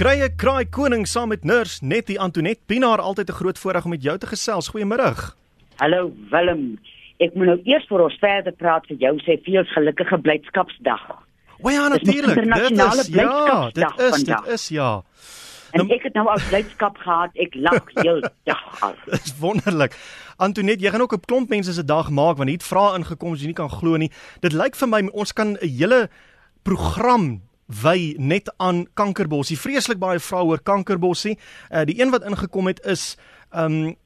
Krye kraai koning saam met Nurs Nettie Antoinette Pinaar altyd 'n groot voorreg om met jou te gesels. Goeiemôre. Hallo Willem. Ek moet nou eers vir ons verder praat vir jou sê veel gelukkige blydskapsdag. O ja, natuurlik. Dit is ja, dit is vandag. dit is ja. En nou, ek het nou al blydskap gehad. Ek lag heel dag al. Dis wonderlik. Antoinette, jy gaan ook 'n klomp mense se dag maak want hier het vrae ingekom as jy nie kan glo nie. Dit lyk vir my ons kan 'n hele program wy net aan kankerbossie. Vreeslik baie vrae oor kankerbossie. Uh die een wat ingekom het is um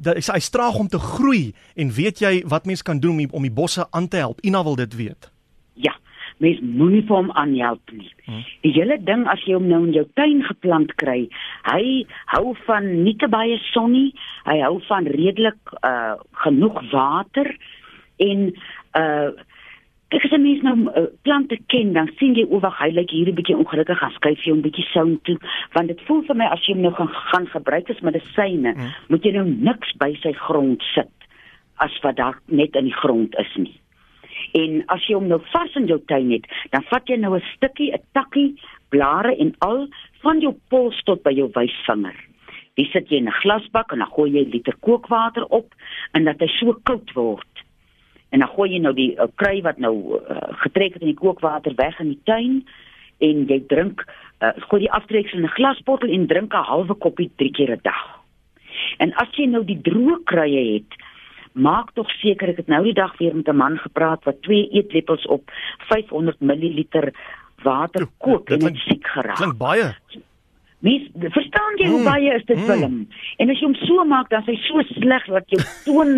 dat hy straag om te groei en weet jy wat mens kan doen om die, om die bosse aan te help? Ina wil dit weet. Ja, mens moenie vir hom aanhelp nie. Hmm. Die hele ding as jy hom nou in jou tuin geplant kry, hy hou van nie te baie son nie. Hy hou van redelik uh genoeg water en uh Kyk as jy mens nou uh, plante ken, dan sien jy oor wag hy lyk hier 'n bietjie ongelukkig, gaan skuif jy hom bietjie sout toe, want dit voel vir my as jy hom nou gaan gaan gebruik as medisyne, hmm. moet jy nou niks by sy grond sit as wat daar net in die grond is nie. En as jy hom nou vas in jou tuin het, dan vat jy nou 'n stukkie, 'n takkie, blare en al van jou pols tot by jou wysvinger. Dis sit jy in 'n glasbak en dan gooi jy 'n liter kookwater op en dat hy so koud word en dan gooi jy nou die uh, kry wat nou uh, getrek het in die kookwater weg in die tuin en jy drink uh, gooi die aftreksel in 'n glasbottel en drink 'n halwe koppie drie keer 'n dag. En as jy nou die droë krye het, maak tog seker ek het nou die dag weer met 'n man gepraat wat twee eetlepels op 500 ml water kook en dit siek geraak. Klink baie. Mens verstaan jy hoe mm, baie is dit mm. film? En as jy hom so maak dan is hy so sleg dat jou toon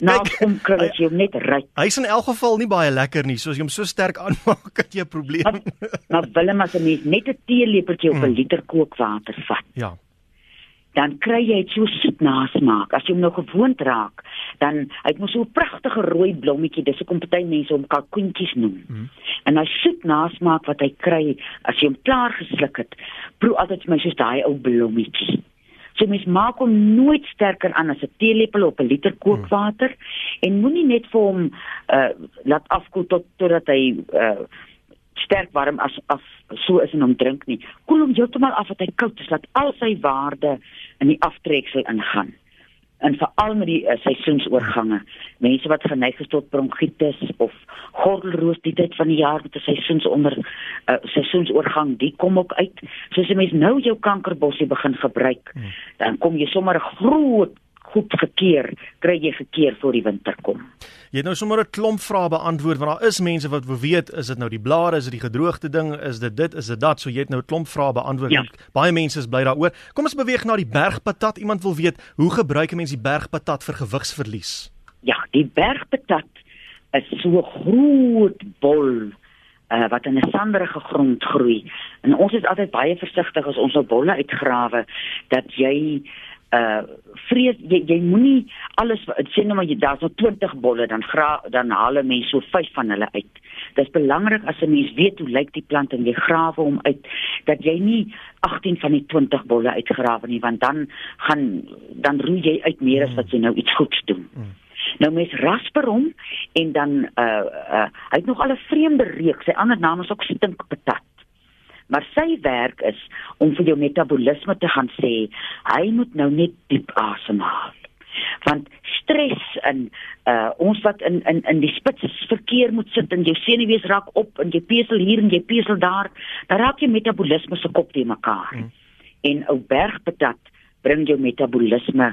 na kom kry as jy hom net ry. Hy's in elk geval nie baie lekker nie, soos jy hom so sterk aanmaak dat jy 'n probleem. Maar Willem as 'n mens net 'n teelepeltjie op 'n mm. liter kookwater vat. Ja dan kry jy dit so soet nasmaak. As jy hom nou gewoond raak, dan hy het mos so 'n pragtige rooi blommetjie. Dis hoekom party mense hom kalkoentjies noem. Mm. En hy soet nasmaak wat hy kry as jy hom klaar gesluk het, proe altyd vir my soos daai ou blommetjie. So mens maak hom nooit sterker aan as 'n teelepel op 'n liter kookwater mm. en moenie net vir hom uh laat afkoel tot totdat hy uh sterk warm as as so is en hom drink nie. Koel hom heeltemal af dat hy koud is, laat al sy waarde in die aftreksel ingaan. En veral met die uh, seisoensoorgange, mense wat geneig is tot bronkietis of gordelroos die tyd van die jaar met 'n seisoens onder uh, seisoensoorgang, die kom ook uit. Soos 'n mens nou jou kankerbossie begin gebruik, hmm. dan kom jy sommer 'n groot goed gekeer, kry jy gekeer voor die winter kom. Jy het nou sommer 'n klomp vrae beantwoord want daar is mense wat wil weet, is dit nou die blare, is dit die gedroogde ding, is dit dit, is dit dat? So jy het nou 'n klomp vrae beantwoord. Ja. Baie mense is bly daaroor. Kom ons beweeg na die bergpatat. Iemand wil weet, hoe gebruik 'n mens die bergpatat vir gewigsverlies? Ja, die bergpatat is so groot bol uh, wat in 'n sanderige grond groei. En ons is altyd baie versigtig as ons nou bolle uitgrawe dat jy uh vrees jy, jy moenie alles sê nou maar jy daar's nou 20 bolle dan gra dan haal mense so 5 van hulle uit. Dit is belangrik as 'n mens weet hoe lyk die plant en jy grawe hom uit dat jy nie 18 van die 20 bolle uitgrawe nie want dan gaan dan roei jy uit meer as wat jy nou iets goeds doen. Mm. Nou mens rasper hom en dan uh uh hy het nog al 'n vreemde reuk. Sy ander naam is ook stinkpatat maar sy werk is om vir jou metabolisme te gaan sê hy moet nou net diep asemhaal. Want stres in uh ons wat in in in die spits verkeer moet sit en jou senuwees raak op en jy pesel hier en jy pesel daar dan raak jou metabolisme se kop te mekaar. Hmm. en ou bergpatat bring jou metabolisme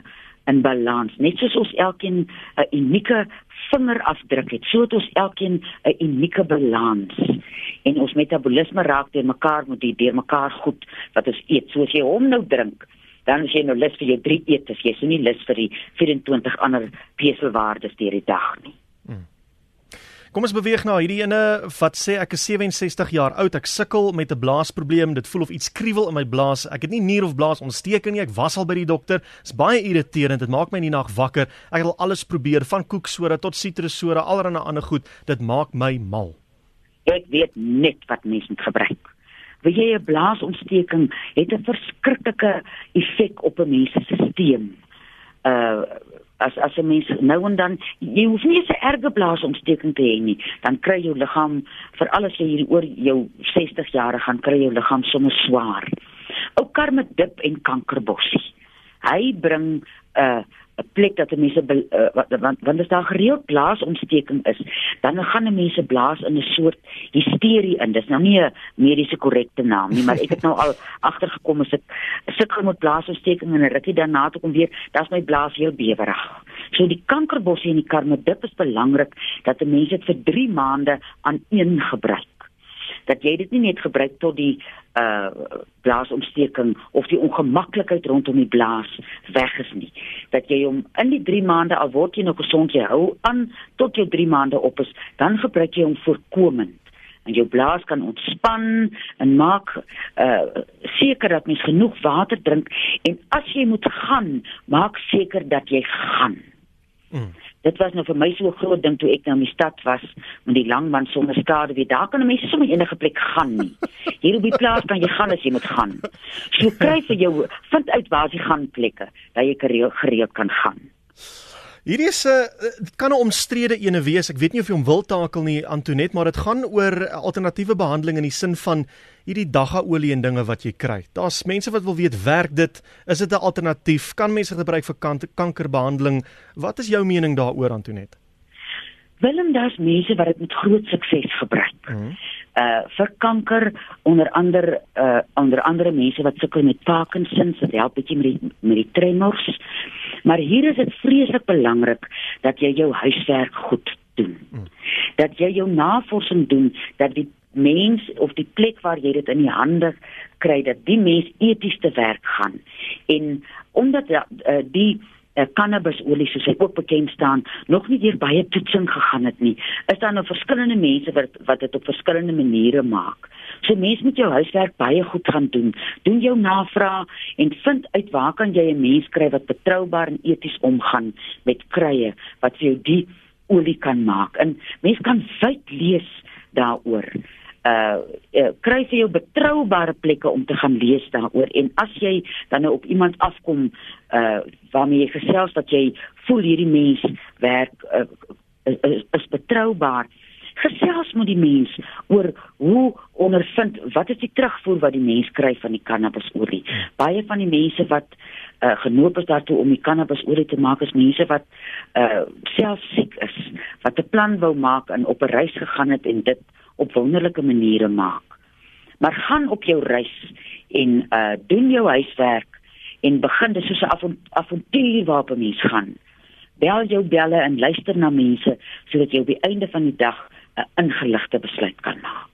in balans. Net soos ons elkeen 'n unieke vingerafdruk het so het ons elkeen 'n unieke balans. En ons metabolisme raak deur mekaar moet die deur mekaar goed wat ons eet. Soos jy hom nou drink dan as jy nou lus vir jou drie etes. Jy is nie lus vir die 24 ander peselwaardes deur die dag nie. Kom ons beweeg na hierdie ene wat sê ek is 67 jaar oud, ek sukkel met 'n blaasprobleem. Dit voel of iets kriewel in my blaas. Ek het nie nier of blaasontsteking nie. Ek was al by die dokter. Dit is baie irriterend. Dit maak my in die nag wakker. Ek het al alles probeer, van koeksoda tot sitrussoda, allerlei ander goed. Dit maak my mal. Ek weet net wat mense gebruik. Wie jy 'n blaasontsteking het 'n verskriklike effek op 'n mens se stelsel. Uh as as 'n mens nou en dan jy hoef nie 'n erge blaasontsteking te hê nie, dan kry jou liggaam vir alles hier oor jou 60 jaar gaan kry jou liggaam sommer swaar. OK, karmedip en kankerbossie. Hy bring 'n uh, 'n plek dat mense uh, want want as daar gereeld blaasontsteking is, dan gaan mense blaas in 'n soort hysterie in. Dis nou nie 'n mediese korrekte naam nie, maar ek het nou al agtergekom as ek sukkel met blaasontsteking en 'n rukkie daarna toe kom weer, dan's my blaas heel bewerig. So die kankerbossie en die karmedip is belangrik dat 'n mens dit vir 3 maande aan een gebruik dat jy dit nie net gebruik tot die uh blaasontsteking of die ongemaklikheid rondom die blaas weg is nie. Dat jy hom in die 3 maande al word jy nog gesond jy hou aan tot jou 3 maande op is dan gebruik jy hom voorkomend en jou blaas kan ontspan en maak uh seker dat mens genoeg water drink en as jy moet gaan maak seker dat jy gaan. Mm dit was nou vir my so 'n groot ding toe ek nou in die stad was met die langman sonder skade wie daar kan 'n mens sommer enige plek gaan nie. Hier op die plaas kan jy gaan as jy moet gaan. So kry vir jou vind uit waar jy gaan plekke dat jy gereeld kan gaan Hierdie is 'n uh, dit kan 'n omstrede ene wees. Ek weet nie of jy hom wil takel nie Antonet, maar dit gaan oor alternatiewe behandeling in die sin van hierdie dagga-olie en dinge wat jy kry. Daar's mense wat wil weet werk dit? Is dit 'n alternatief? Kan mense gebruik vir kan kankerbehandeling? Wat is jou mening daaroor Antonet? Willem, daar's mense wat dit met groot sukses gebruik. Mm -hmm. Uh vir kanker onder andere uh onder andere mense wat sukkel met Parkinson, dit help bietjie met die met die tremors. Maar hier is dit vreeslik belangrik dat jy jou huiswerk goed doen. Hmm. Dat jy jou navorsing doen dat die mens of die plek waar jy dit in die hande kry dat die mens eties te werk gaan. En omdat uh, die uh, cannabisolie soos hy ook bekend staan nog nie deur baie toetsing gegaan het nie, is daar nou verskillende mense wat wat dit op verskillende maniere maak. So mense moet jou huiswerk baie goed gaan doen. Doen jou navraag en vind uit waar kan jy 'n mens kry wat betroubaar en eties omgaan met krye wat vir jou die olie kan maak. En mense kan wyd lees daaroor. Uh, uh kry vir jou betroubare plekke om te gaan lees daaroor en as jy dan nou op iemand afkom uh waarmee jy gesels dat jy voel hierdie mens werk uh, is, is betroubaar gesels met die mens oor hoe ondervind wat is die terugvoer wat die mens kry van die cannabisolie. Baie van die mense wat uh, genoop is daartoe om die cannabisolie te maak is mense wat uh, self siek is, wat 'n plan wou maak en op 'n reis gegaan het en dit op wonderlike maniere maak. Maar gaan op jou reis en uh doen jou huiswerk en begin dis soos 'n avontuur waarop 'n mens gaan. Bel jou belle en luister na mense sodat jy op die einde van die dag 'n ingeligte besluit kan maak.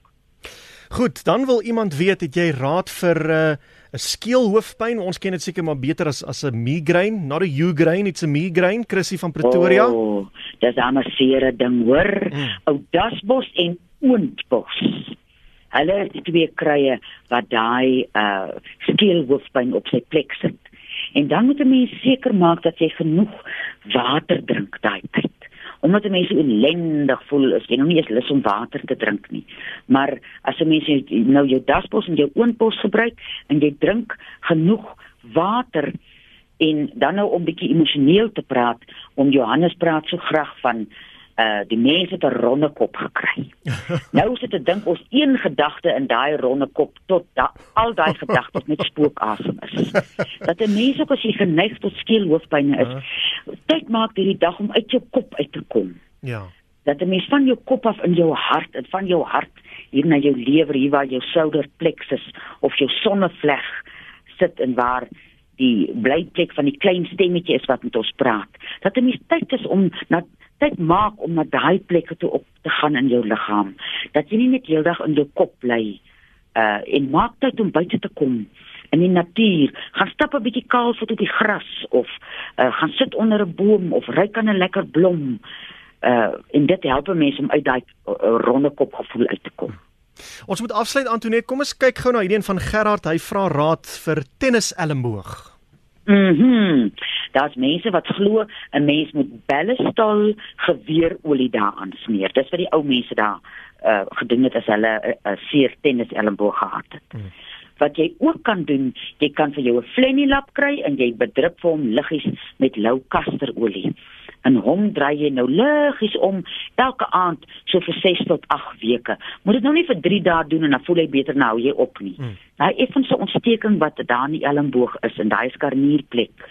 Goed, dan wil iemand weet het jy raad vir 'n uh, skeelhoofpyn? Ons ken dit seker maar beter as as 'n migraine, not a migraine, it's a migraine, Chrissy van Pretoria. Oh, dis 'n seere ding, hoor. Mm. Ou dasbos en oondbos. Hulle het twee krye wat daai uh skeelhoofpyn op sy plek sit. En dan moet 'n mens seker maak dat jy genoeg water drink daai tyd omdat mense ellendig voel as jy nou nie eens lus om water te drink nie. Maar as 'n mens nou jou daspos en jou oonpos gebruik en jy drink genoeg water en dan nou om bietjie emosioneel te praat, om Johannes praat so graag van uh die mense het 'n ronde kop gekry. nou sit ek dink ons een gedagte in daai ronde kop tot da, al daai gedagtes met spookasem is. Dat 'n mens ook as jy geneig tot skeelhoofpyn is, uh. tyd maak hierdie dag om uit jou kop uit te kom. Ja. Dat 'n mens van jou kop af in jou hart en van jou hart hier na jou lewer hier waar jou solarplexus of jou sonnevleg sit en waar die blyplek van die klein stemmetjie is wat met ons praat. Dat 'n mens tyd is om na tyd maak om na daai plekke toe op te gaan in jou liggaam. Dat jy nie net heeldag in jou kop bly uh en maak tyd om buite te kom in die natuur. Gaan stap 'n bietjie kaal voet op die gras of uh gaan sit onder 'n boom of ry kan 'n lekker blom. Uh en dit help mense om uit daai uh, ronde kop gevoel uit te kom. Ons moet afsluit Antoinette, kom ons kyk gou na hierdie een van Gerard. Hy vra raad vir tennis elmboog. Mhm. Mm Daar's mense wat glo 'n mens moet ballistol geweerolie daaraan smeer. Dis wat die ou mense daar uh gedoen het as hulle 'n uh, uh, seer tennis elmboog gehad het. Mm. Wat jy ook kan doen, jy kan vir jou 'n flenny lap kry en jy bedrup vir hom liggies met lou kasterolie. En hom draai jy nou liggies om elke aand so vir 6 tot 8 weke. Moet dit nou nie vir 3 dae doen en dan voel jy beter nou jy op nie. Hmm. Daai effense ontsteking wat daar in die elmboog is en daai skarnierplek.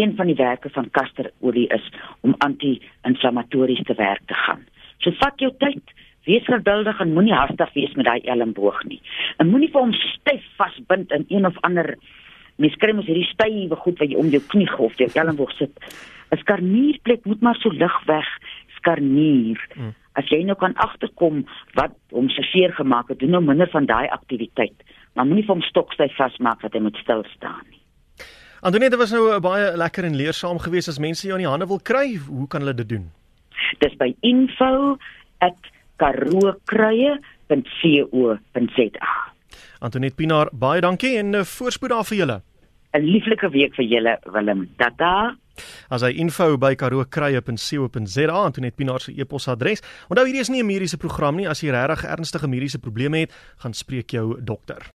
Een van die werke van kasterolie is om anti-inflammatories te werk te gaan. So vat jou tyd, wees geduldig en moenie haastig wees met daai elmboog nie. En moenie vir hom styf vasbind in een of ander mens kry mos hierdie stywe goed wat jy om jou knie of jou elmboog sit. 'n Skarnierplek moet maar so lig weg skarnier. Hmm. As jy nou kan agterkom wat hom se seer gemaak het, doen nou minder van daai aktiwiteit. Maar moenie vir hom stokstyf vasmaak dat hy moet stil staan nie. Antoinette was nou baie lekker en leersaam geweest as mense jou in die hande wil kry, hoe kan hulle dit doen? Dis by info@karookruie.co.za. Antoinette Pinaar, baie dankie en uh, voorspoed daar vir julle. 'n Lieflike week vir julle, Willem. Tata. As hy info by karookruie.co.za Antoinette Pinaar se e-posadres. Onthou hierdie is nie 'n mediese program nie. As jy regtig ernstige mediese probleme het, gaan spreek jou dokter.